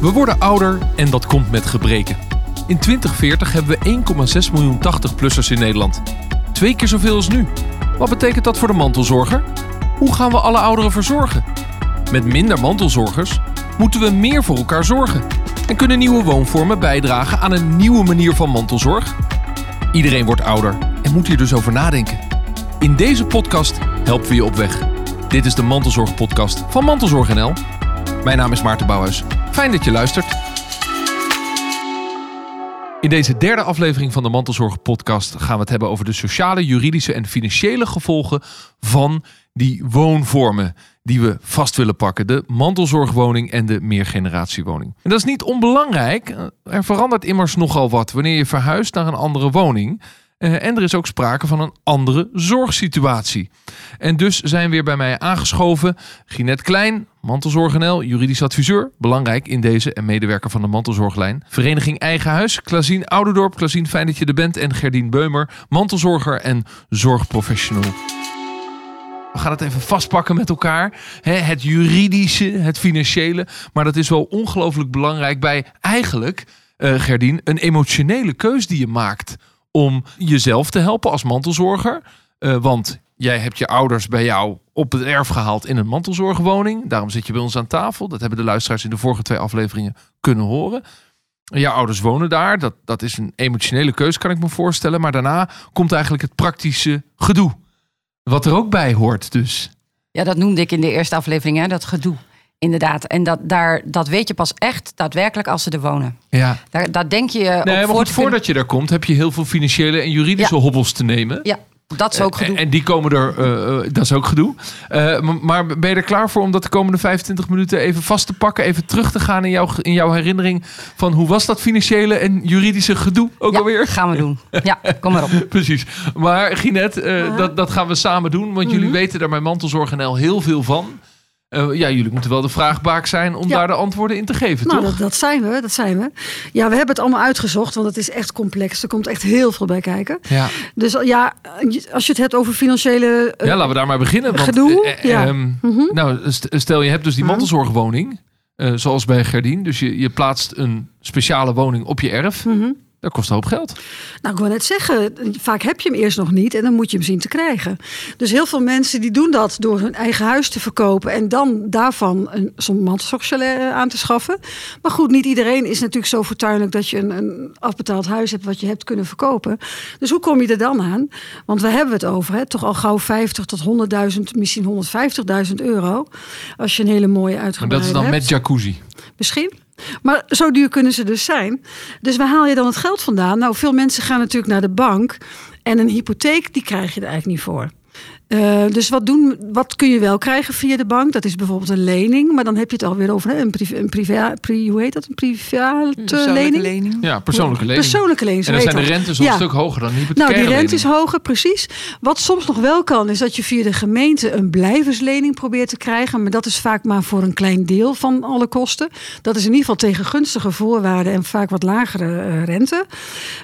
We worden ouder en dat komt met gebreken. In 2040 hebben we 1,6 miljoen 80-plussers in Nederland. Twee keer zoveel als nu. Wat betekent dat voor de mantelzorger? Hoe gaan we alle ouderen verzorgen? Met minder mantelzorgers moeten we meer voor elkaar zorgen. En kunnen nieuwe woonvormen bijdragen aan een nieuwe manier van mantelzorg? Iedereen wordt ouder en moet hier dus over nadenken. In deze podcast helpen we je op weg. Dit is de Mantelzorg Podcast van Mantelzorg NL. Mijn naam is Maarten Bouwhuis. Fijn dat je luistert. In deze derde aflevering van de Mantelzorg Podcast gaan we het hebben over de sociale, juridische en financiële gevolgen van die woonvormen die we vast willen pakken. De mantelzorgwoning en de meergeneratiewoning. En dat is niet onbelangrijk. Er verandert immers nogal wat wanneer je verhuist naar een andere woning. Uh, en er is ook sprake van een andere zorgsituatie. En dus zijn weer bij mij aangeschoven Ginette Klein, Mantelzorg NL, juridisch adviseur, belangrijk in deze en medewerker van de Mantelzorglijn. Vereniging Eigen Huis, Klazien Ouderdorp, Klazien fijn dat je er bent en Gerdien Beumer, mantelzorger en zorgprofessional. We gaan het even vastpakken met elkaar. het juridische, het financiële. Maar dat is wel ongelooflijk belangrijk bij eigenlijk, uh, Gerdien, een emotionele keus die je maakt om jezelf te helpen als mantelzorger. Uh, want jij hebt je ouders bij jou op het erf gehaald in een mantelzorgwoning. Daarom zit je bij ons aan tafel. Dat hebben de luisteraars in de vorige twee afleveringen kunnen horen. Jouw ouders wonen daar. Dat, dat is een emotionele keuze, kan ik me voorstellen. Maar daarna komt eigenlijk het praktische gedoe. Wat er ook bij hoort dus. Ja, dat noemde ik in de eerste aflevering, hè, dat gedoe. Inderdaad. En dat, daar, dat weet je pas echt daadwerkelijk als ze er wonen. Ja. Daar, daar denk je. Nee, maar goed, voordat je daar komt, heb je heel veel financiële en juridische ja. hobbels te nemen. Ja. Dat is ook gedoe. En die komen er, uh, dat is ook gedoe. Uh, maar ben je er klaar voor om dat de komende 25 minuten even vast te pakken? Even terug te gaan in jouw, in jouw herinnering van hoe was dat financiële en juridische gedoe ook ja, alweer? gaan we doen. Ja, kom maar op. Precies. Maar Ginette, uh, dat, dat gaan we samen doen. Want mm -hmm. jullie weten daar bij Mantelzorg NL heel veel van. Uh, ja, jullie moeten wel de vraagbaak zijn om ja. daar de antwoorden in te geven, nou, toch? Dat, dat, zijn we, dat zijn we. Ja, we hebben het allemaal uitgezocht, want het is echt complex. Er komt echt heel veel bij kijken. Ja. Dus ja, als je het hebt over financiële uh, Ja, laten we daar maar beginnen. Want, gedoe. Uh, ja. um, mm -hmm. Nou, stel je hebt dus die mantelzorgwoning, zoals bij Gerdien. Dus je, je plaatst een speciale woning op je erf. -hmm. Dat kost een hoop geld. Nou, ik wil net zeggen, vaak heb je hem eerst nog niet en dan moet je hem zien te krijgen. Dus heel veel mensen die doen dat door hun eigen huis te verkopen en dan daarvan een, zo'n mantelzorgchalet aan te schaffen. Maar goed, niet iedereen is natuurlijk zo fortuinlijk dat je een, een, afbetaald huis hebt wat je hebt kunnen verkopen. Dus hoe kom je er dan aan? Want we hebben het over, hè, toch al gauw 50 tot 100.000, misschien 150.000 euro. Als je een hele mooie uitgebreide Maar dat is dan hebt. met jacuzzi? Misschien. Maar zo duur kunnen ze dus zijn. Dus waar haal je dan het geld vandaan? Nou, veel mensen gaan natuurlijk naar de bank. En een hypotheek, die krijg je er eigenlijk niet voor. Uh, dus wat, doen, wat kun je wel krijgen via de bank? Dat is bijvoorbeeld een lening. Maar dan heb je het alweer over hè, een, privé, een privé, pri, hoe heet dat? Een private lening? lening? Ja, persoonlijke lening. Persoonlijke lening. En dan zijn de rentes al ja. een stuk hoger dan hypothecaire Nou, die rente lening. is hoger, precies. Wat soms nog wel kan, is dat je via de gemeente een blijverslening probeert te krijgen. Maar dat is vaak maar voor een klein deel van alle kosten. Dat is in ieder geval tegen gunstige voorwaarden en vaak wat lagere uh, rente.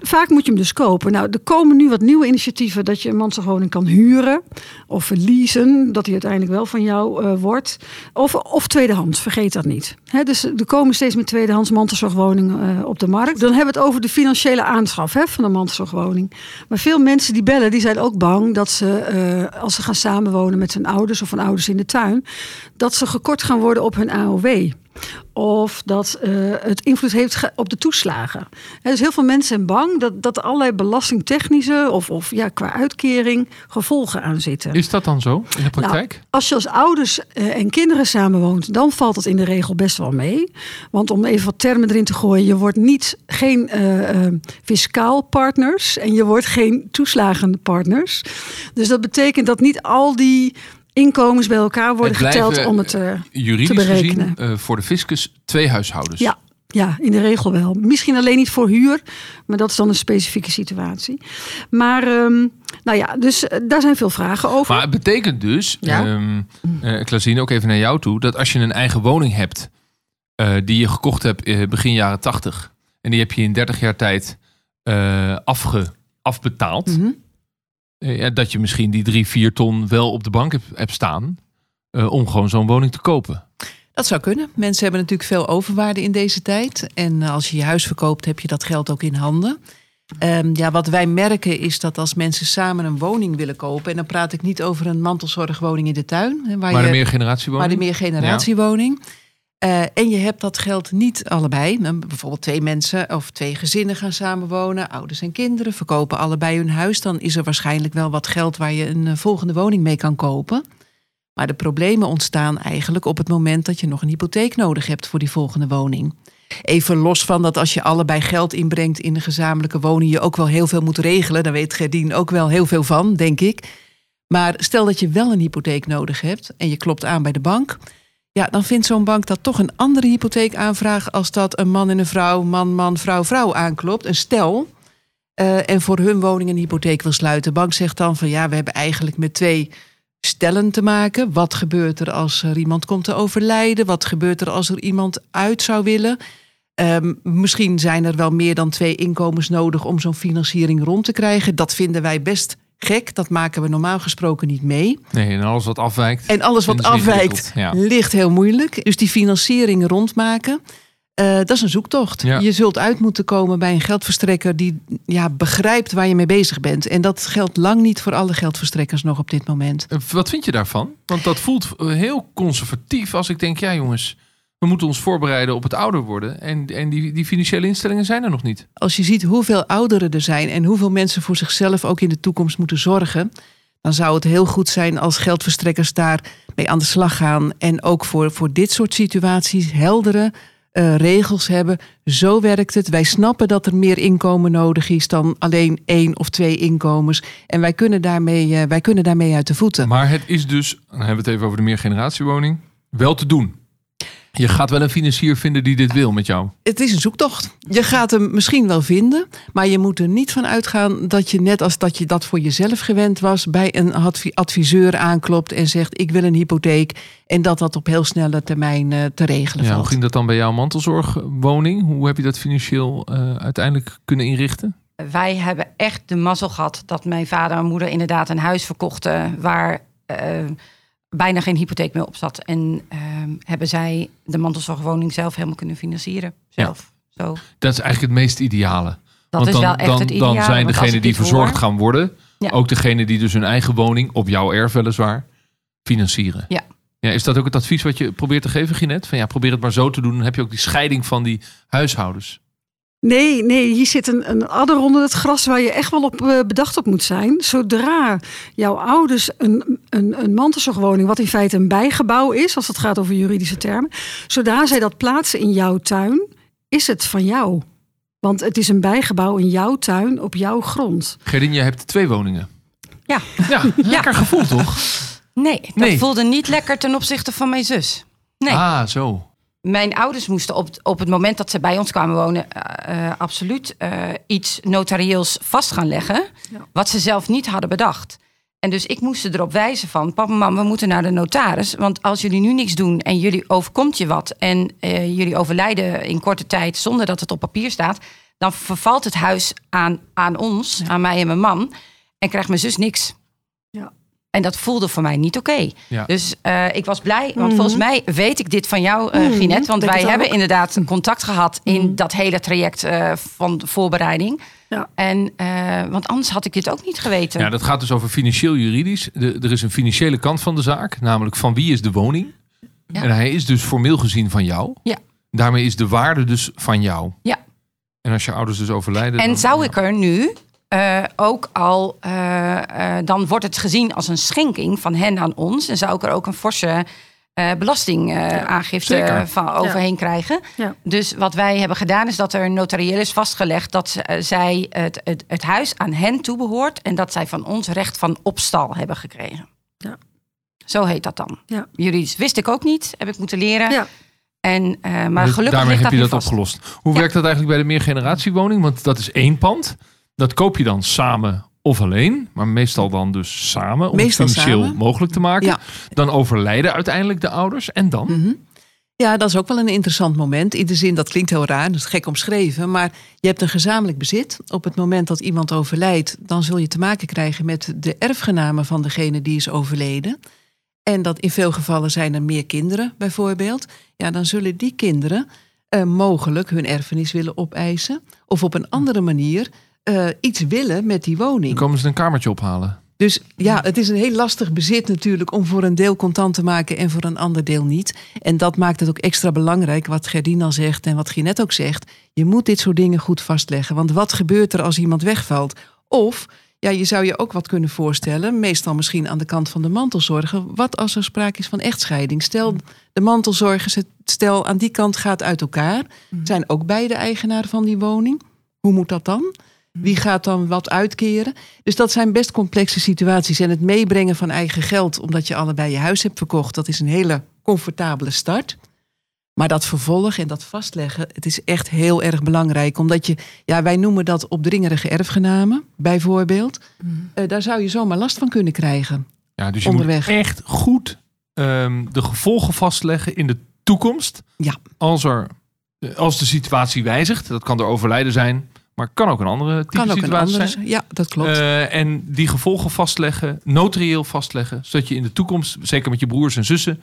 Vaak moet je hem dus kopen. Nou, er komen nu wat nieuwe initiatieven dat je een mantelwoning kan huren of leasen, dat hij uiteindelijk wel van jou uh, wordt. Of, of tweedehands, vergeet dat niet. Dus er komen steeds meer tweedehands mantelzorgwoningen uh, op de markt. Dan hebben we het over de financiële aanschaf van een mantelzorgwoning. Maar veel mensen die bellen, die zijn ook bang dat ze, uh, als ze gaan samenwonen met hun ouders of van ouders in de tuin, dat ze gekort gaan worden op hun AOW. Of dat uh, het invloed heeft op de toeslagen. Dus heel veel mensen zijn bang dat, dat er allerlei belastingtechnische of, of ja, qua uitkering gevolgen aan zitten. Is dat dan zo in de praktijk? Nou, als je als ouders uh, en kinderen samenwoont, dan valt dat in de regel best wel mee. Want om even wat termen erin te gooien, je wordt niet geen uh, fiscaal partners en je wordt geen toeslagende partners. Dus dat betekent dat niet al die inkomens bij elkaar worden blijven, geteld om het uh, juridisch te berekenen. Gezien, uh, voor de fiscus twee huishoudens. Ja, ja, in de regel wel. Misschien alleen niet voor huur, maar dat is dan een specifieke situatie. Maar, um, nou ja, dus uh, daar zijn veel vragen over. Maar het betekent dus, ja? um, uh, ook even naar jou toe, dat als je een eigen woning hebt uh, die je gekocht hebt begin jaren 80 en die heb je in 30 jaar tijd afge, afbetaald. Mhm. Mm -hmm. Ja, dat je misschien die drie, vier ton wel op de bank hebt, hebt staan. Uh, om gewoon zo'n woning te kopen. Dat zou kunnen. Mensen hebben natuurlijk veel overwaarde in deze tijd. En eh, als je je huis verkoopt, heb je dat geld ook in handen. Ehm, ja, wat wij merken is dat als mensen samen een woning willen kopen... en dan praat ik niet over een mantelzorgwoning in de tuin... Waar Maar de je, meergeneratiewoning? maar de meergeneratiewoning. Eh, en je hebt dat geld niet allebei. Bijvoorbeeld twee mensen of twee gezinnen gaan samenwonen, ouders en kinderen, verkopen allebei hun huis. Dan is er waarschijnlijk wel wat geld waar je een eh, volgende woning mee kan kopen. Maar de problemen ontstaan eigenlijk op het moment dat je nog een hypotheek nodig hebt voor die volgende woning. Even los van dat als je allebei geld inbrengt in een gezamenlijke woning, je ook wel heel veel moet regelen. Daar weet Gerdien ook wel heel veel van, denk ik. Maar stel dat je wel een hypotheek nodig hebt en je klopt aan bij de bank. Ja, dan vindt zo'n bank dat toch een andere hypotheekaanvraag als dat een man en een vrouw, man, man, vrouw, vrouw aanklopt. Een stel. eh, en voor hun woning een hypotheek wil sluiten. De bank zegt dan van ja, we hebben eigenlijk met twee stellen te maken. Wat gebeurt er als er iemand komt te overlijden? Wat gebeurt er als er iemand uit zou willen? Ehm, misschien zijn er wel meer dan twee inkomens nodig om zo'n financiering rond te krijgen. Dat vinden wij best gek. Dat maken we normaal gesproken niet mee. Nee, en alles wat afwijkt. En alles wat afwijkt. Ja. ligt heel moeilijk. Dus die financiering rondmaken, eh, dat is een zoektocht. Ja. Je zult uit moeten komen bij een geldverstrekker die ja, begrijpt waar je mee bezig bent. En dat geldt lang niet voor alle geldverstrekkers nog op dit moment. Eh, Wat vind je daarvan? Want dat voelt heel conservatief als ik denk, ja jongens, we moeten ons voorbereiden op het ouder worden. En, en die, die financiële instellingen zijn er nog niet. Als je ziet hoeveel ouderen er zijn en hoeveel mensen voor zichzelf ook in de toekomst moeten zorgen, dan zou het heel goed zijn als geldverstrekkers daar mee aan de slag gaan. En ook voor, voor dit soort situaties heldere eh, regels hebben. Zo werkt het. Wij snappen dat er meer inkomen nodig is dan alleen één of twee inkomens. En wij kunnen daarmee, eh, wij kunnen daarmee uit de voeten. Maar het is dus, dan hebben we het even over de meergeneratiewoning, wel te doen. Je gaat wel een financier vinden die dit wil met jou. Het is een zoektocht. Je gaat hem misschien wel vinden, maar je moet er niet van uitgaan dat je net als dat je dat voor jezelf gewend was, bij een advi- adviseur aanklopt en zegt: Ik wil een hypotheek. En dat dat op heel snelle termijn eh, te regelen Ja, hoe ging dat dan bij jouw mantelzorgwoning? Hoe heb je dat financieel eh, uiteindelijk kunnen inrichten? Wij hebben echt de mazzel gehad dat mijn vader en moeder inderdaad een huis verkochten waar eh, bijna geen hypotheek meer op zat. En ehm, hebben zij de mantelzorgwoning zelf helemaal kunnen financieren. Zelf. Zo. Dat is eigenlijk het meest ideale. Dat Want is dan, wel echt dan, het dan zijn degenen die verzorgd hoor- gaan worden, Ja. ook degenen die dus hun eigen woning, op jouw erf weliswaar, financieren. Ja. Ja, is dat ook het advies wat je probeert te geven, Ginette? Van ja, probeer het maar zo te doen. Dan heb je ook die scheiding van die huishoudens. Nee, nee, hier zit een, een adder onder het gras waar je echt wel op eh, bedacht op moet zijn. Zodra jouw ouders een, een, een mantelzorgwoning, wat in feite een bijgebouw is, als het gaat over juridische termen, zodra zij dat plaatsen in jouw tuin, is het van jou. Want het is een bijgebouw in jouw tuin op jouw grond. Gerdien, je hebt twee woningen. Ja. Ja, lekker gevoel toch? Nee, dat Nee. voelde niet lekker ten opzichte van mijn zus. Nee. Ah, zo. Mijn ouders moesten op, op het moment dat ze bij ons kwamen wonen, eh, eh, absoluut eh, iets notarieels vast gaan leggen. Ja. Wat ze zelf niet hadden bedacht. En dus ik moest ze erop wijzen van, papa mam, we moeten naar de notaris. Want als jullie nu niks doen en jullie overkomt je wat en jullie overlijden in korte tijd zonder dat het op papier staat, dan vervalt het huis aan, aan ons, aan mij en mijn man. En krijgt mijn zus niks. En dat voelde voor mij niet oké. Ja. Dus eh, ik was blij, want Mhm. volgens mij weet ik dit van jou, eh Mhm, Ginette. Want denk wij hebben ook. inderdaad contact gehad in Mhm. dat hele traject eh, van de voorbereiding. Ja. En, eh, want anders had ik dit ook niet geweten. Ja, dat gaat dus over financieel-juridisch. Er is een financiële kant van de zaak, namelijk van wie is de woning. Ja. En hij is dus formeel gezien van jou. Ja. Daarmee is de waarde dus van jou. Ja. En als je ouders dus overlijden. En dan- zou ja. ik er nu eh, ook al, eh, eh, dan wordt het gezien als een schenking van hen aan ons. En zou ik er ook een forse eh, belastingaangifte van overheen krijgen. Ja. Dus wat wij hebben gedaan is dat er notarieel is vastgelegd dat zij het, het, het huis aan hen toebehoort. En dat zij van ons recht van opstal hebben gekregen. Ja. Zo heet dat dan. Ja. Juridisch wist ik ook niet, heb ik moeten leren. Ja. En, eh, maar Dus gelukkig daarmee ligt heb je dat dat nu vast. opgelost. Hoe Ja. werkt dat eigenlijk bij de meergeneratiewoning? Want dat is één pand. Dat koop je dan samen of alleen. Maar meestal dan dus samen. Om Meestal het financieel samen. mogelijk te maken. Ja. Dan overlijden uiteindelijk de ouders. En dan? Mhm. Ja, dat is ook wel een interessant moment. In de zin, dat klinkt heel raar, dat is gek omschreven. Maar je hebt een gezamenlijk bezit. Op het moment dat iemand overlijdt, dan zul je te maken krijgen met de erfgenamen van degene die is overleden. en dat in veel gevallen zijn er meer kinderen bijvoorbeeld, ja, dan zullen die kinderen eh, mogelijk hun erfenis willen opeisen of op een andere manier eh, iets willen met die Dan woning. komen ze een kamertje ophalen. Dus ja, het is een heel lastig bezit natuurlijk om voor een deel contant te maken en voor een ander deel niet. En dat maakt het ook extra belangrijk, wat Gerdien al zegt en wat Ginette ook zegt. Je moet dit soort dingen goed vastleggen. Want wat gebeurt er als iemand wegvalt? Of, ja, je zou je ook wat kunnen voorstellen, meestal misschien aan de kant van de mantelzorger. Wat als er sprake is van echtscheiding? Stel, de mantelzorgers, het stel aan die kant gaat uit elkaar. Zijn ook beide eigenaar van die woning? Hoe moet dat dan? Wie gaat dan wat uitkeren? Dus dat zijn best complexe situaties. En het meebrengen van eigen geld, omdat je allebei je huis hebt verkocht, dat is een hele comfortabele start. Maar dat vervolg en dat vastleggen, het is echt heel erg belangrijk. Omdat je, ja, wij noemen dat opdringerige erfgenamen, bijvoorbeeld. Eh, daar zou je zomaar last van kunnen krijgen. Ja, dus je Onderweg. moet echt goed ehm, de gevolgen vastleggen in de toekomst. Ja. Als, er, eh, als de situatie wijzigt. Dat kan door overlijden zijn. Maar kan ook een andere type Kan ook een situatie andere zijn. zijn. Ja, dat klopt. Eh, en die gevolgen vastleggen, notarieel vastleggen. Zodat je in de toekomst, zeker met je broers en zussen,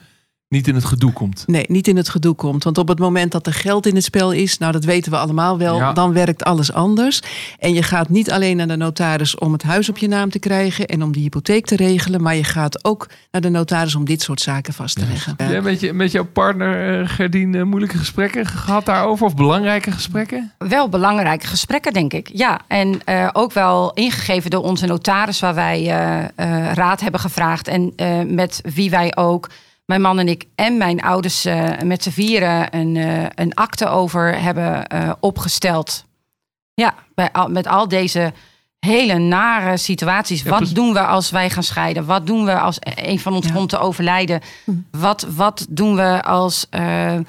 niet in het gedoe komt. Nee, niet in het gedoe komt. Want op het moment dat er geld in het spel is, nou dat weten we allemaal wel, Ja. dan werkt alles anders. En je gaat niet alleen naar de notaris om het huis op je naam te krijgen en om die hypotheek te regelen, maar je gaat ook naar de notaris om dit soort zaken vast te leggen. Jij met, je, met jouw partner eh, Gerdien eh, moeilijke gesprekken gehad daarover? Of belangrijke gesprekken? Wel belangrijke gesprekken, denk ik. Ja, en eh, ook wel ingegeven door onze notaris, waar wij eh, eh, raad hebben gevraagd. En eh, met wie wij ook, mijn man en ik en mijn ouders, eh, met z'n vieren een, eh, een akte over hebben eh, opgesteld. Ja, bij al, met al deze hele nare situaties. Ja, wat doen we als wij gaan scheiden? Wat doen we als een van ons Ja. komt te overlijden? Wat, wat doen we als, nou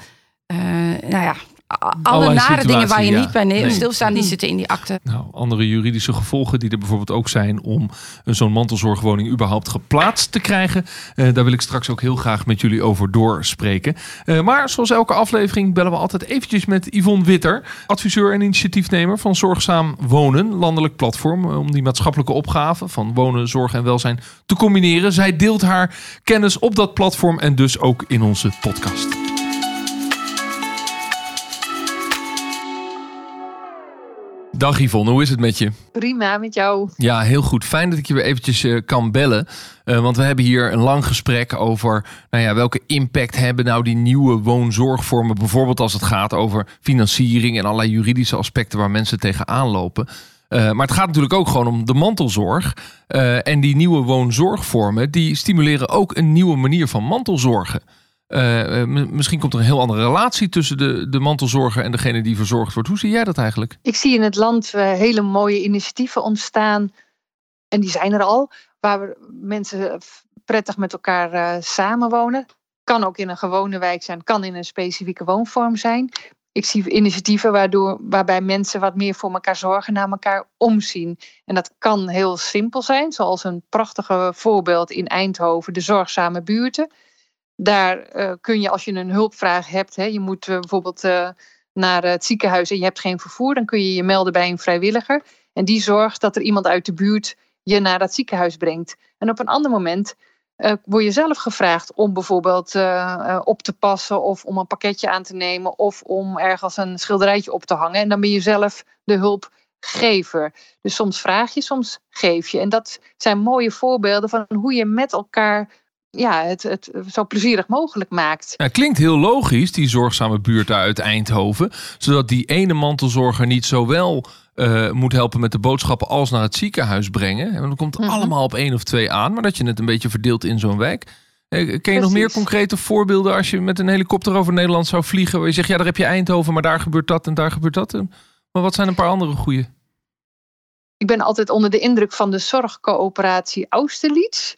ja, alle Allerlei nare dingen waar je ja. niet bij Nee. stilstaan, die zitten in die akte. Nou, andere juridische gevolgen die er bijvoorbeeld ook zijn om een zo'n mantelzorgwoning überhaupt geplaatst te krijgen. Eh, daar wil ik straks ook heel graag met jullie over doorspreken. Eh, maar zoals elke aflevering bellen we altijd eventjes met Yvonne Witter, adviseur en initiatiefnemer van Zorgzaam Wonen, landelijk platform, eh, om die maatschappelijke opgave van wonen, zorg en welzijn te combineren. Zij deelt haar kennis op dat platform en dus ook in onze podcast. Dag Yvonne, hoe is het met je? Prima, met jou. Ja, heel goed. Fijn dat ik je weer eventjes eh, kan bellen. Eh, want we hebben hier een lang gesprek over nou ja, welke impact hebben nou die nieuwe woonzorgvormen. Bijvoorbeeld als het gaat over financiering en allerlei juridische aspecten waar mensen tegenaan lopen. Eh, maar het gaat natuurlijk ook gewoon om de mantelzorg. En die nieuwe woonzorgvormen die stimuleren ook een nieuwe manier van mantelzorgen. Eh, eh, misschien komt er een heel andere relatie tussen de, de mantelzorger en degene die verzorgd wordt. Hoe zie jij dat eigenlijk? Ik zie in het land eh, hele mooie initiatieven ontstaan. En die zijn er al. Waar mensen prettig met elkaar eh, samenwonen. Kan ook in een gewone wijk zijn. Kan in een specifieke woonvorm zijn. Ik zie initiatieven waardoor, waarbij mensen wat meer voor elkaar zorgen, naar elkaar omzien. En dat kan heel simpel zijn, zoals een prachtige voorbeeld in Eindhoven, de zorgzame buurten. Daar eh, kun je, als je een hulpvraag hebt, hè, je moet eh, bijvoorbeeld eh, naar het ziekenhuis en je hebt geen vervoer, dan kun je je melden bij een vrijwilliger. En die zorgt dat er iemand uit de buurt je naar dat ziekenhuis brengt. En op een ander moment word je zelf gevraagd om bijvoorbeeld op te passen of om een pakketje aan te nemen of om ergens een schilderijtje op te hangen. En dan ben je zelf de hulpgever. Dus soms vraag je, soms geef je. En dat zijn mooie voorbeelden van hoe je met elkaar ja, het, het zo plezierig mogelijk maakt. Ja, klinkt heel logisch, die zorgzame buurt uit Eindhoven. Zodat die ene mantelzorger niet zowel eh, moet helpen met de boodschappen als naar het ziekenhuis brengen. En dan komt het Mhm. allemaal op één of twee aan, maar dat je het een beetje verdeelt in zo'n wijk. Eh, ken je nog meer concrete voorbeelden als je met een helikopter over Nederland zou vliegen? Waar je zegt, ja, daar heb je Eindhoven, maar daar gebeurt dat en daar gebeurt dat. Maar wat zijn een paar andere goede? Ik ben altijd onder de indruk van de zorgcoöperatie Austerlitz.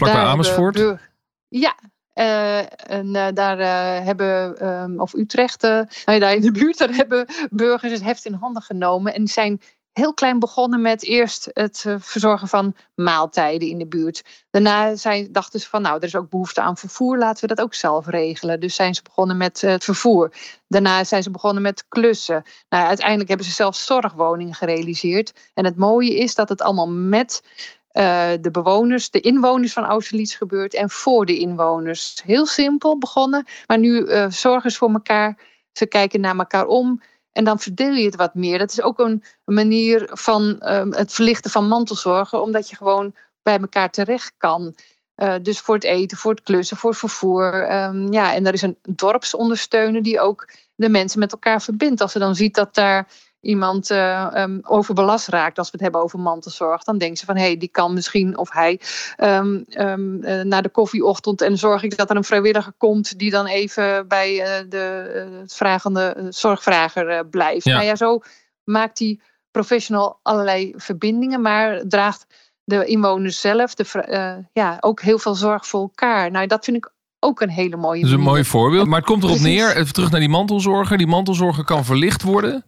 Vlak bij Daar hebben Amersfoort. Ja, eh, en eh, daar eh, hebben, ehm, of Utrecht, eh, nou daar in de buurt, daar hebben burgers het heft in handen genomen. En zijn heel klein begonnen met eerst het eh, verzorgen van maaltijden in de buurt. Daarna zijn, dachten ze van, nou, er is ook behoefte aan vervoer, laten we dat ook zelf regelen. Dus zijn ze begonnen met eh, het vervoer. Daarna zijn ze begonnen met klussen. Nou, uiteindelijk hebben ze zelfs zorgwoningen gerealiseerd. En het mooie is dat het allemaal met eh, de bewoners, de inwoners van Austerlitz gebeurt en voor de inwoners. Heel simpel begonnen, maar nu uh, zorgen ze voor elkaar. Ze kijken naar elkaar om en dan verdeel je het wat meer. Dat is ook een manier van ehm, het verlichten van mantelzorgen, omdat je gewoon bij elkaar terecht kan. Uh, dus voor het eten, voor het klussen, voor het vervoer. Um, ja, en er is een dorpsondersteuner die ook de mensen met elkaar verbindt. Als ze dan ziet dat daar iemand uh, um, overbelast raakt, als we het hebben over mantelzorg, dan denken ze van hé, hey, die kan misschien of hij um, um, uh, naar de koffieochtend en zorg ik dat er een vrijwilliger komt die dan even bij uh, de vragende zorgvrager blijft. Ja. Nou ja, zo maakt die professional allerlei verbindingen, maar draagt de inwoners zelf de, ja, ook heel veel zorg voor elkaar. Nou, dat vind ik ook een hele mooie. Dat is een mooi voorbeeld. Maar het komt erop Precies. neer, even terug naar die mantelzorger. Die mantelzorger kan verlicht worden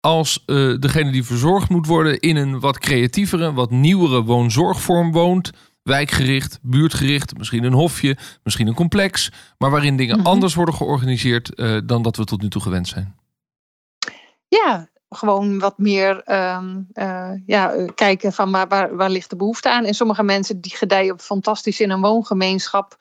als uh, degene die verzorgd moet worden in een wat creatievere, wat nieuwere woonzorgvorm woont. Wijkgericht, buurtgericht, misschien een hofje, misschien een complex. Maar waarin dingen mm -hmm. anders worden georganiseerd uh, dan dat we tot nu toe gewend zijn. Ja, gewoon wat meer um, uh, ja, kijken van waar, waar, waar ligt de behoefte aan. En sommige mensen die gedijen fantastisch in een woongemeenschap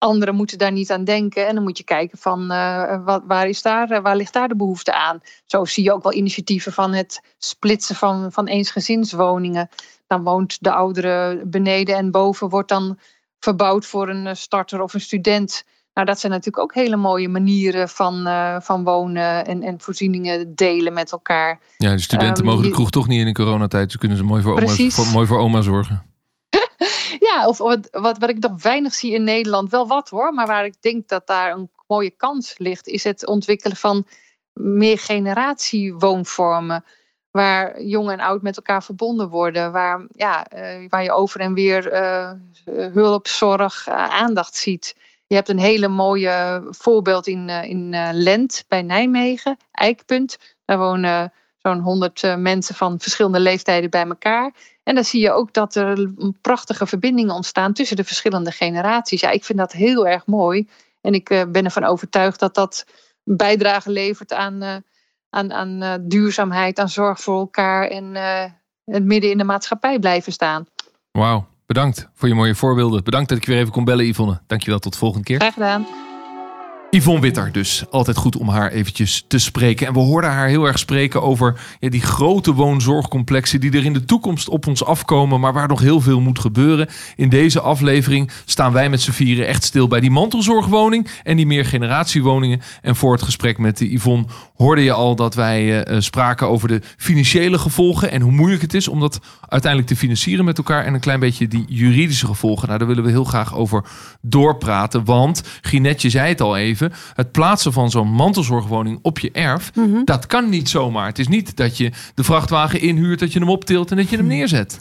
Anderen moeten daar niet aan denken. En dan moet je kijken van uh, wat, waar, is daar, uh, waar ligt daar de behoefte aan. Zo zie je ook wel initiatieven van het splitsen van, van eensgezinswoningen. Dan woont de oudere beneden en boven wordt dan verbouwd voor een eh, starter of een student. Nou, dat zijn natuurlijk ook hele mooie manieren van, uh, van wonen en, en voorzieningen delen met elkaar. Ja, de studenten um, mogen de kroeg toch niet in de coronatijd. Dus kunnen ze mooi voor, oma, voor, mooi voor oma zorgen. Ja, of wat, wat, wat ik nog weinig zie in Nederland, wel wat hoor, maar waar ik denk dat daar een mooie kans ligt, is het ontwikkelen van meer generatie woonvormen. Waar jong en oud met elkaar verbonden worden. Waar, ja, uh, waar je over en weer uh, hulp, zorg, uh, aandacht ziet. Je hebt een hele mooie voorbeeld in, in Lent bij Nijmegen, Eikpunt. Daar wonen zo'n honderd mensen van verschillende leeftijden bij elkaar. En dan zie je ook dat er prachtige verbindingen ontstaan tussen de verschillende generaties. Ja, ik vind dat heel erg mooi. En ik uh, ben ervan overtuigd dat dat bijdrage levert aan, uh, aan, aan uh, duurzaamheid, aan zorg voor elkaar en het midden in de maatschappij blijven staan. Wauw, bedankt voor je mooie voorbeelden. Bedankt dat ik weer even kon bellen, Yvonne. Dankjewel, tot de volgende keer. Graag gedaan. Yvonne Witter dus. Altijd goed om haar eventjes te spreken. En we hoorden haar heel erg spreken over ja, die grote woonzorgcomplexen die er in de toekomst op ons afkomen, maar waar nog heel veel moet gebeuren. In deze aflevering staan wij met z'n vieren echt stil bij die mantelzorgwoning en die meergeneratiewoningen. En voor het gesprek met Yvonne hoorde je al dat wij uh, spraken over de financiële gevolgen en hoe moeilijk het is om dat uiteindelijk te financieren met elkaar. En een klein beetje die juridische gevolgen. Nou, daar willen we heel graag over doorpraten. Want Ginetje zei het al even het plaatsen van zo'n mantelzorgwoning op je erf, mm -hmm. dat kan niet zomaar. Het is niet dat je de vrachtwagen inhuurt, dat je hem optilt en dat je hem neerzet.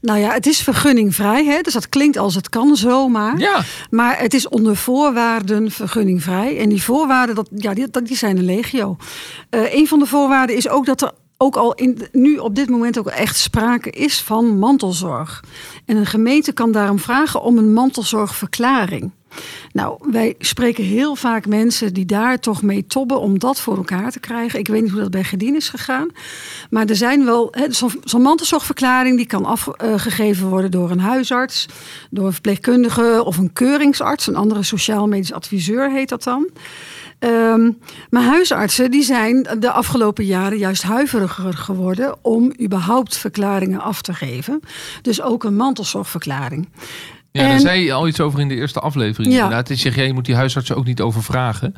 Nou ja, het is vergunningvrij, hè? dus dat klinkt als het kan zomaar. Ja. Maar het is onder voorwaarden vergunningvrij. En die voorwaarden, dat, ja, die, die zijn een legio. Uh, een van de voorwaarden is ook dat er ook al in, nu op dit moment ook echt sprake is van mantelzorg. En een gemeente kan daarom vragen om een mantelzorgverklaring. Nou, wij spreken heel vaak mensen die daar toch mee tobben om dat voor elkaar te krijgen. Ik weet niet hoe dat bij Gedien is gegaan. Maar er zijn wel, zo'n zo mantelzorgverklaring die kan afgegeven worden door een huisarts, door een verpleegkundige of een keuringsarts, een andere sociaal-medisch adviseur heet dat dan. Um, maar huisartsen die zijn de afgelopen jaren juist huiveriger geworden om überhaupt verklaringen af te geven. Dus ook een mantelzorgverklaring. Ja, en, daar zei je al iets over in de eerste aflevering. Ja. Inderdaad. Zegt, ja, je moet die huisartsen ook niet overvragen.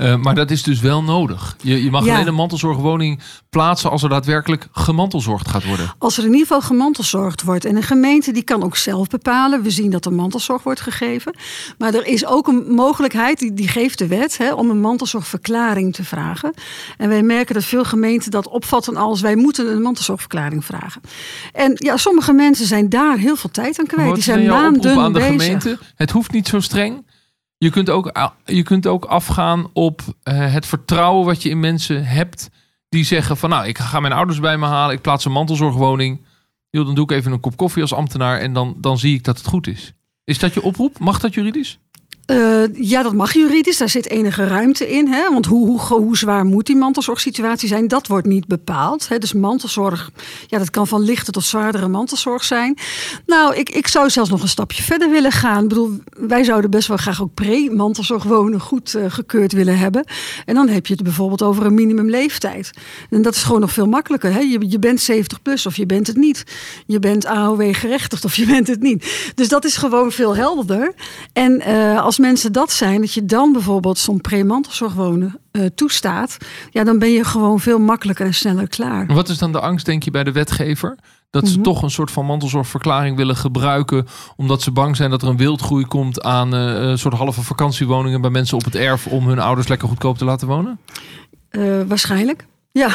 Uh, maar dat is dus wel nodig. Je, je mag ja. alleen een mantelzorgwoning plaatsen als er daadwerkelijk gemantelzorgd gaat worden. Als er in ieder geval gemantelzorgd wordt. En een gemeente die kan ook zelf bepalen. We zien dat er mantelzorg wordt gegeven. Maar er is ook een mogelijkheid, die, die geeft de wet, hè, om een mantelzorgverklaring te vragen. En wij merken dat veel gemeenten dat opvatten als wij moeten een mantelzorgverklaring vragen. En ja, sommige mensen zijn daar heel veel tijd aan kwijt. Die zijn maanden aan de bezig. gemeente? Het hoeft niet zo streng. Je kunt ook, je kunt ook afgaan op uh, het vertrouwen wat je in mensen hebt. Die zeggen van nou, ik ga mijn ouders bij me halen. Ik plaats een mantelzorgwoning. Yo, dan doe ik even een kop koffie als ambtenaar. En dan, dan zie ik dat het goed is. Is dat je oproep? Mag dat juridisch? Uh, ja, dat mag juridisch. Daar zit enige ruimte in. Hè? Want hoe, hoe, hoe zwaar moet die mantelzorgsituatie zijn? Dat wordt niet bepaald. Hè? Dus mantelzorg, ja, dat kan van lichte tot zwaardere mantelzorg zijn. Nou, ik, ik zou zelfs nog een stapje verder willen gaan. Ik bedoel, wij zouden best wel graag ook pre-mantelzorg wonen goed uh, gekeurd willen hebben. En dan heb je het bijvoorbeeld over een minimumleeftijd. En dat is gewoon nog veel makkelijker. Hè? Je, je bent 70 plus of je bent het niet. Je bent AOW gerechtigd of je bent het niet. Dus dat is gewoon veel helderder. En uh, mensen dat zijn, dat je dan bijvoorbeeld zo'n premantelzorg wonen uh, toestaat, ja, dan ben je gewoon veel makkelijker en sneller klaar. Wat is dan de angst, denk je, bij de wetgever? Dat ze mm -hmm. toch een soort van mantelzorgverklaring willen gebruiken. Omdat ze bang zijn dat er een wildgroei komt aan uh, een soort halve vakantiewoningen bij mensen op het erf. om hun ouders lekker goedkoop te laten wonen? Uh, waarschijnlijk. Ja,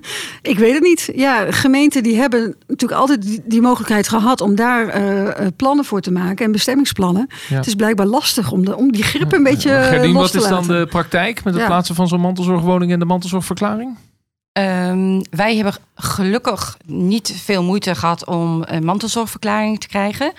ik weet het niet. Ja, gemeenten die hebben natuurlijk altijd die, die mogelijkheid gehad om daar uh, plannen voor te maken en bestemmingsplannen. Ja. Het is blijkbaar lastig om, de, om die grip een beetje uh, Gerdien, los wat te is dan de praktijk met het ja. plaatsen van zo'n mantelzorgwoning en de mantelzorgverklaring? Um, wij hebben gelukkig niet veel moeite gehad om een mantelzorgverklaring te krijgen.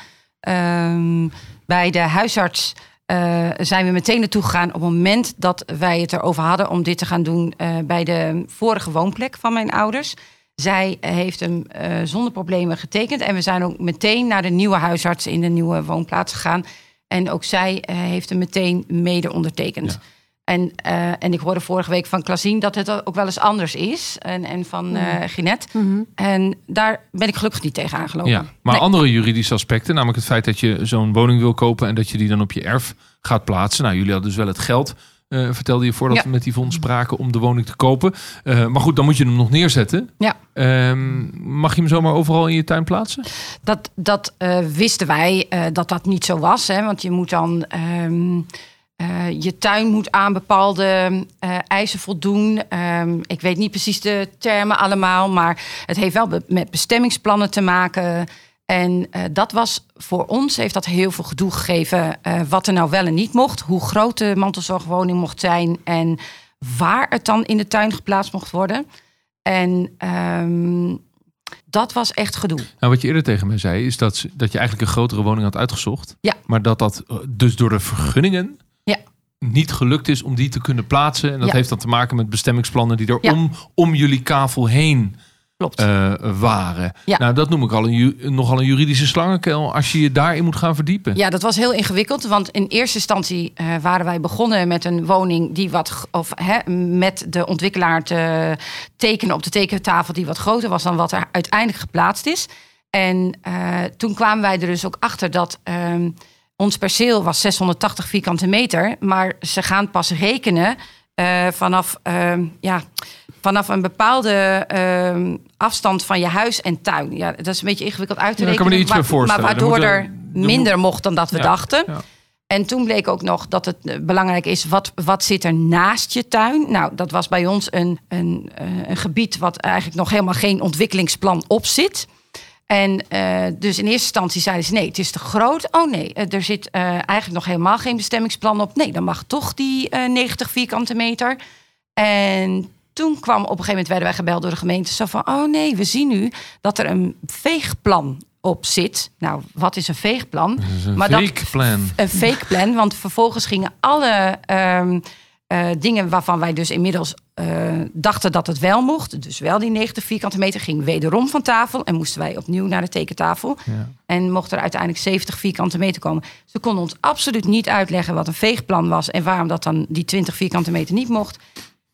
Um, bij de huisarts uh, zijn we meteen naartoe gegaan op het moment dat wij het erover hadden om dit te gaan doen uh, bij de vorige woonplek van mijn ouders. Zij heeft hem uh, zonder problemen getekend en we zijn ook meteen naar de nieuwe huisarts in de nieuwe woonplaats gegaan. En ook zij heeft hem meteen mede ondertekend. En, uh, en ik hoorde vorige week van Klasien dat het ook wel eens anders is. En, en van uh, Ginette. Mm -hmm. En daar ben ik gelukkig niet tegen aangelopen. Ja, maar nee. andere juridische aspecten, namelijk het feit dat je zo'n woning wil kopen en dat je die dan op je erf gaat plaatsen. Nou, jullie hadden dus wel het geld. Uh, vertelde je voordat ja. we met die fonds spraken om de woning te kopen. Uh, maar goed, dan moet je hem nog neerzetten. Ja. Um, mag je hem zomaar overal in je tuin plaatsen? Dat, dat uh, wisten wij dat dat niet zo was. Hè? Want je moet dan. Um, uh, je tuin moet aan bepaalde uh, eisen voldoen. Um, ik weet niet precies de termen allemaal, maar het heeft wel be met bestemmingsplannen te maken. En uh, dat was voor ons, heeft dat heel veel gedoe gegeven. wat er nou wel en niet mocht. Hoe groot de mantelzorgwoning mocht zijn. En waar het dan in de tuin geplaatst mocht worden. En um, dat was echt gedoe. Nou, wat je eerder tegen mij zei, is dat, dat je eigenlijk een grotere woning had uitgezocht. Ja. Maar dat dat dus door de vergunningen. Niet gelukt is om die te kunnen plaatsen. En dat Ja. heeft dan te maken met bestemmingsplannen die er Ja. om, om jullie kavel heen Klopt. eh, waren. Ja. Nou, dat noem ik al een, nogal een juridische slangenkuil als je je daarin moet gaan verdiepen. Ja, dat was heel ingewikkeld. Want in eerste instantie eh, waren wij begonnen met een woning die wat. of hè, met de ontwikkelaar te tekenen op de tekentafel die wat groter was dan wat er uiteindelijk geplaatst is. En eh, toen kwamen wij er dus ook achter dat. ehm, ons perceel was 680 vierkante meter. Maar ze gaan pas rekenen eh, vanaf, ehm, ja, vanaf een bepaalde ehm, afstand van je huis en tuin. Ja, dat is een beetje ingewikkeld uit te Ja, rekenen. me iets maar- voorstellen. Maar waardoor Er er moet er- er minder mocht dan dat we Ja, dachten. ja. En toen bleek ook nog dat het eh, belangrijk is, wat, wat zit er naast je tuin? Nou, dat was bij ons een, een, eh, een gebied wat eigenlijk nog helemaal geen ontwikkelingsplan op zit. En eh, dus in eerste instantie zeiden ze nee, het is te groot. Oh nee, eh, er zit eh, eigenlijk nog helemaal geen bestemmingsplan op. Nee, dan mag toch die eh 90 vierkante meter. En toen kwam op een gegeven moment werden wij gebeld door de gemeente. Zo van, oh nee, we zien nu dat er een veegplan op zit. Nou, wat is een veegplan? Dat is een Maar dat- plan. een fake plan. Want vervolgens gingen alle ehm, eh, dingen waarvan wij dus inmiddels eh, dachten dat het wel mocht. Dus wel die 90 vierkante meter ging wederom van tafel. En moesten wij opnieuw naar de tekentafel. Ja. En mocht er uiteindelijk 70 vierkante meter komen. Ze konden ons absoluut niet uitleggen wat een veegplan was. En waarom dat dan die 20 vierkante meter niet mocht.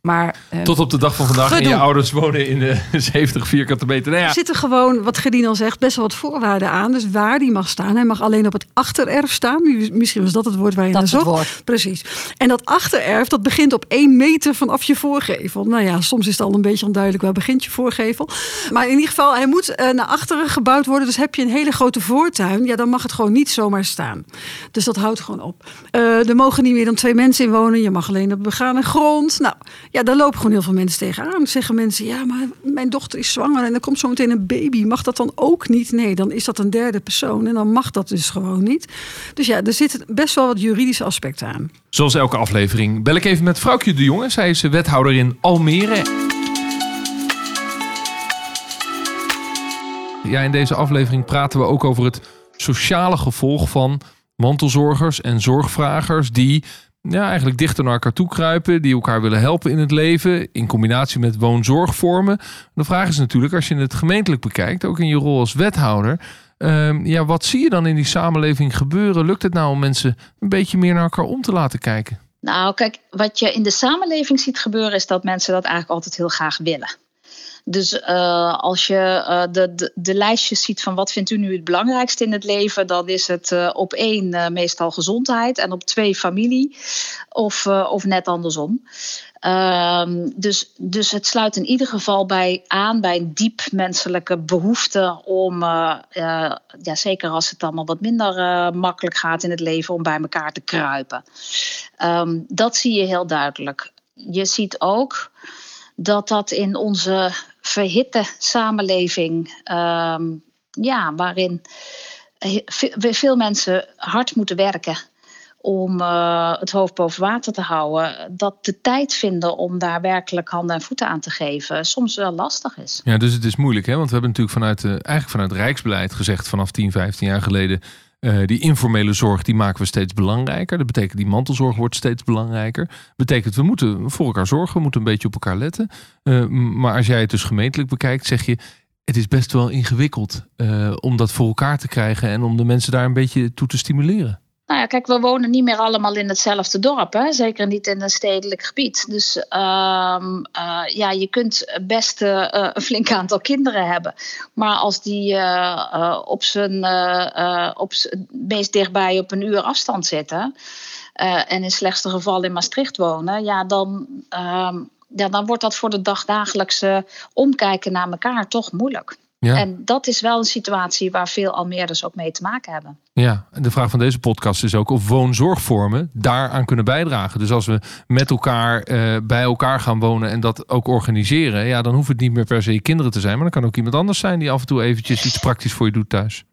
Maar eh, Tot op de dag van vandaag. En je Gedoe. ouders wonen in de 70 vierkante meter. Nou ja, Er zitten gewoon, wat Gedien al zegt, best wel wat voorwaarden aan. Dus waar die mag staan. Hij mag alleen op het achtererf staan. Misschien was dat het woord waar je dat naar is het zocht. woord. Precies. En dat achtererf, dat begint op één meter vanaf je voorgevel. Nou ja, soms is het al een beetje onduidelijk waar begint je voorgevel. Maar in ieder geval, hij moet eh, naar achteren gebouwd worden. Dus heb je een hele grote voortuin, ja, dan mag het gewoon niet zomaar staan. Dus dat houdt gewoon op. Eh, er mogen niet meer dan twee mensen in wonen. Je mag alleen op begane grond. Nou, ja, daar lopen gewoon heel veel mensen tegenaan. Zeggen mensen, ja, maar mijn dochter is zwanger en er komt zo meteen een baby. Mag dat dan ook niet? Nee, dan is dat een derde persoon en dan mag dat dus gewoon niet. Dus ja, er zitten best wel wat juridische aspecten aan. zoals elke aflevering bel ik even met Vrouwtje de Jonge. Zij is wethouder in Almere. Ja, in deze aflevering praten we ook over het sociale gevolg van mantelzorgers en zorgvragers die ja, eigenlijk dichter naar elkaar toe kruipen, die elkaar willen helpen in het leven, in combinatie met woonzorgvormen. De vraag is natuurlijk, als je het gemeentelijk bekijkt, ook in je rol als wethouder, ehm, ja, wat zie je dan in die samenleving gebeuren? Lukt het nou om mensen een beetje meer naar elkaar om te laten kijken? Nou, kijk, wat je in de samenleving ziet gebeuren, is dat mensen dat eigenlijk altijd heel graag willen. Dus uh, als je uh, de, de, lijstjes ziet van wat vindt u nu het belangrijkste in het leven, dan is het uh, op één meestal gezondheid en op twee familie of, of net andersom. Um, dus, dus het sluit in ieder geval bij aan bij een diep menselijke behoefte om, ja, zeker als het allemaal wat minder makkelijk gaat in het leven, om bij elkaar te kruipen. Um, dat zie je heel duidelijk. Je ziet ook dat dat in onze verhitte samenleving, um, ja, waarin veel mensen hard moeten werken om uh, het hoofd boven water te houden, dat de tijd vinden om daar werkelijk handen en voeten aan te geven soms wel lastig is. Ja, dus het is moeilijk, hè? Want we hebben natuurlijk vanuit, uh, eigenlijk vanuit Rijksbeleid gezegd vanaf 10, 15 jaar geleden. Uh, die informele zorg die maken we steeds belangrijker. Dat betekent die mantelzorg wordt steeds belangrijker. Betekent we moeten voor elkaar zorgen, we moeten een beetje op elkaar letten. Uh, maar als jij het dus gemeentelijk bekijkt, zeg je het is best wel ingewikkeld uh, om dat voor elkaar te krijgen en om de mensen daar een beetje toe te stimuleren. Nou ja, kijk, we wonen niet meer allemaal in hetzelfde dorp, hè? zeker niet in een stedelijk gebied. Dus uh, uh, ja, je kunt best uh, een flink aantal kinderen hebben. Maar als die op zijn op meest dichtbij op een uur afstand zitten en in slechtste geval in Maastricht wonen, ja, dan, ehm, ja, dan wordt dat voor de dagdagelijkse omkijken naar elkaar toch moeilijk. Ja. En dat is wel een situatie waar veel Almeerders ook mee te maken hebben. Ja, en de vraag van deze podcast is ook of woonzorgvormen daaraan kunnen bijdragen. Dus als we met elkaar uh, bij elkaar gaan wonen en dat ook organiseren, ja, dan hoeft het niet meer per se kinderen te zijn, maar dan kan ook iemand anders zijn die af en toe eventjes iets praktisch voor je doet thuis.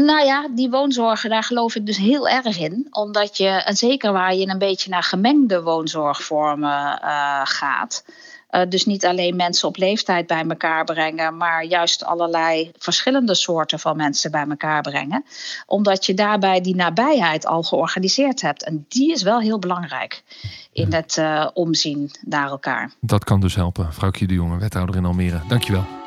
Nou ja, die woonzorgen, daar geloof ik dus heel erg in. Omdat je, en zeker waar je een beetje naar gemengde woonzorgvormen uh, gaat. Uh, dus niet alleen mensen op leeftijd bij elkaar brengen, maar juist allerlei verschillende soorten van mensen bij elkaar brengen. Omdat je daarbij die nabijheid al georganiseerd hebt. En die is wel heel belangrijk in het uh, omzien naar elkaar. Dat kan dus helpen. Vrouwtje de Jonge, wethouder in Almere. Dankjewel.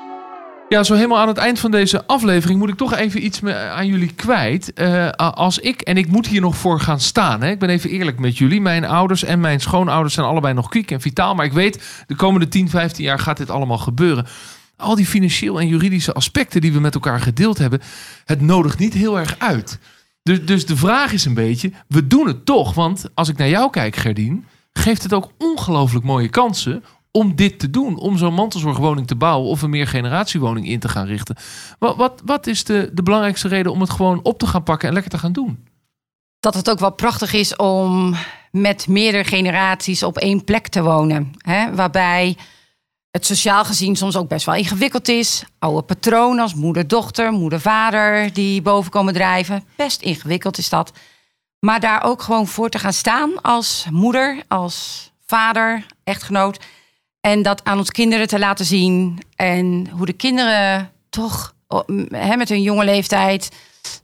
Ja, zo helemaal aan het eind van deze aflevering moet ik toch even iets aan jullie kwijt. Uh, als ik, en ik moet hier nog voor gaan staan, hè. ik ben even eerlijk met jullie. Mijn ouders en mijn schoonouders zijn allebei nog kwiek en vitaal. Maar ik weet, de komende 10, 15 jaar gaat dit allemaal gebeuren. Al die financieel en juridische aspecten die we met elkaar gedeeld hebben, het nodigt niet heel erg uit. Dus, dus de vraag is een beetje, we doen het toch. Want als ik naar jou kijk, Gerdien, geeft het ook ongelooflijk mooie kansen om dit te doen. Om zo'n mantelzorgwoning te bouwen of een meergeneratiewoning in te gaan richten. Wat, wat, wat is de, de belangrijkste reden om het gewoon op te gaan pakken en lekker te gaan doen? Dat het ook wel prachtig is om met meerdere generaties op één plek te wonen. Hè? Waarbij het sociaal gezien soms ook best wel ingewikkeld is. Oude patronen als moeder-dochter, moeder-vader die boven komen drijven. Best ingewikkeld is dat. Maar daar ook gewoon voor te gaan staan als moeder, als vader, echtgenoot en dat aan ons kinderen te laten zien. En hoe de kinderen toch hè, met hun jonge leeftijd,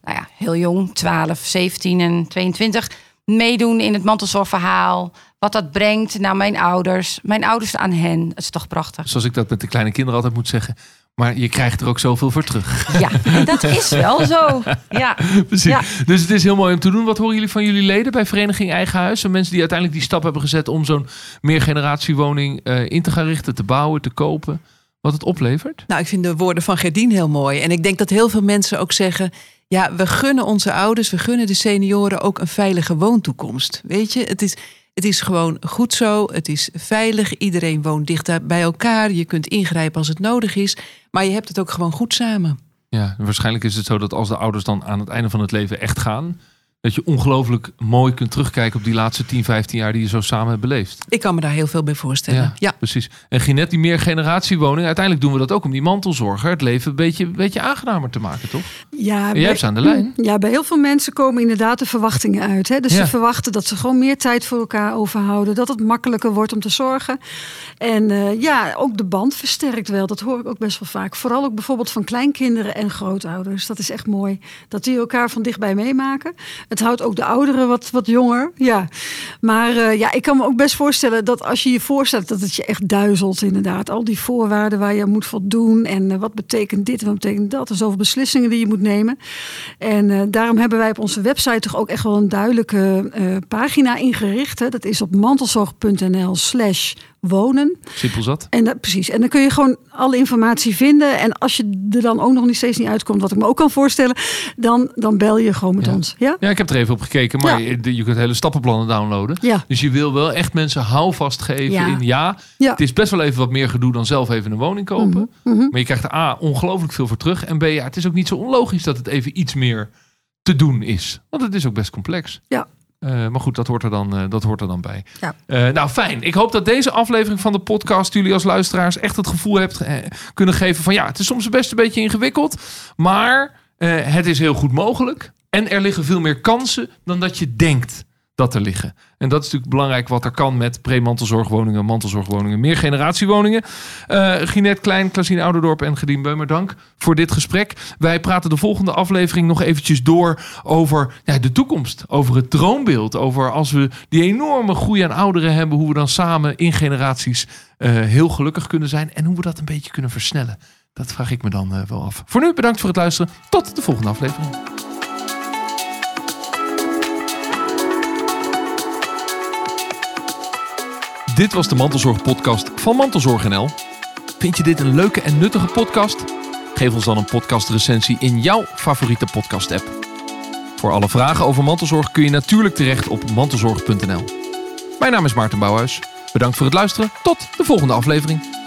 nou ja, heel jong, 12, 17 en 22, meedoen in het mantelzorgverhaal. Wat dat brengt naar mijn ouders, mijn ouders aan hen. Het is toch prachtig. Zoals ik dat met de kleine kinderen altijd moet zeggen. Maar je krijgt er ook zoveel voor terug. Ja, dat is wel zo. Ja. Precies. Ja. Dus het is heel mooi om te doen. Wat horen jullie van jullie leden bij Vereniging Eigen Huis? Mensen die uiteindelijk die stap hebben gezet om zo'n meergeneratiewoning uh, in te gaan richten, te bouwen, te kopen. Wat het oplevert? Nou, ik vind de woorden van Gerdien heel mooi. En ik denk dat heel veel mensen ook zeggen... ja, we gunnen onze ouders, we gunnen de senioren ook een veilige woontoekomst. Weet je, het is het is gewoon goed zo. Het is veilig. Iedereen woont dicht bij elkaar. Je kunt ingrijpen als het nodig is. Maar je hebt het ook gewoon goed samen. Ja, waarschijnlijk is het zo dat als de ouders dan aan het einde van het leven echt gaan, dat je ongelooflijk mooi kunt terugkijken op die laatste 10, 15 jaar die je zo samen hebt beleefd. Ik kan me daar heel veel bij voorstellen. Ja, ja. precies. En Ginette, die meer generatiewoning, uiteindelijk doen we dat ook om die mantelzorger het leven een beetje, een beetje aangenamer te maken, toch? Ja, en jij hebt ze aan de lijn. Ja, bij heel veel mensen komen inderdaad de verwachtingen uit. Hè? Dus ja. ze verwachten dat ze gewoon meer tijd voor elkaar overhouden, dat het makkelijker wordt om te zorgen. En uh, ja, ook de band versterkt wel. Dat hoor ik ook best wel vaak. Vooral ook bijvoorbeeld van kleinkinderen en grootouders. Dat is echt mooi. Dat die elkaar van dichtbij meemaken. Het houdt ook de ouderen wat, wat jonger. Ja. Maar uh, ja, ik kan me ook best voorstellen dat als je je voorstelt dat het je echt duizelt, inderdaad. Al die voorwaarden waar je moet voldoen. En uh, wat betekent dit en wat betekent dat. En zoveel beslissingen die je moet nemen. En uh, daarom hebben wij op onze website toch ook echt wel een duidelijke pagina ingericht. Hè. Dat is op mantelzorg.nl slash wonen. Simpel zat. En dat, precies. En dan kun je gewoon alle informatie vinden. En als je er dan ook nog niet steeds niet uitkomt, wat ik me ook kan voorstellen, dan, dan bel je gewoon met ja. ons. Ja? ja, ik heb er even op gekeken, maar ja. je, je, kunt hele stappenplannen downloaden. Ja. Dus je wil wel echt mensen houvast geven ja. in ja, ja. Het is best wel even wat meer gedoe dan zelf even een woning kopen. Mm -hmm. Maar je krijgt er A, ongelooflijk veel voor terug. En B, ja, het is ook niet zo onlogisch dat het even iets meer te doen is. Want het is ook best complex. Ja. Uh, maar goed, dat hoort er dan, uh, dat hoort er dan bij. Ja. Uh, nou, fijn. Ik hoop dat deze aflevering van de podcast jullie als luisteraars echt het gevoel hebt kunnen geven van ja, het is soms best een beetje ingewikkeld, maar het is heel goed mogelijk. En er liggen veel meer kansen dan dat je denkt dat er liggen. En dat is natuurlijk belangrijk wat er kan met pre-mantelzorgwoningen, mantelzorgwoningen, meer generatiewoningen. Uh, Ginette Klein, Klasien Ouderdorp en Gedien Beumer, dank voor dit gesprek. Wij praten de volgende aflevering nog eventjes door over ja, de toekomst. Over het droombeeld. Over als we die enorme groei aan ouderen hebben, hoe we dan samen in generaties uh, heel gelukkig kunnen zijn. En hoe we dat een beetje kunnen versnellen. Dat vraag ik me dan uh, wel af. Voor nu bedankt voor het luisteren. Tot de volgende aflevering. Dit was de Mantelzorg-podcast van Mantelzorg NL. Vind je dit een leuke en nuttige podcast? Geef ons dan een podcastrecensie in jouw favoriete podcast-app. Voor alle vragen over mantelzorg kun je natuurlijk terecht op mantelzorg.nl. Mijn naam is Maarten Bouwhuis. Bedankt voor het luisteren. Tot de volgende aflevering.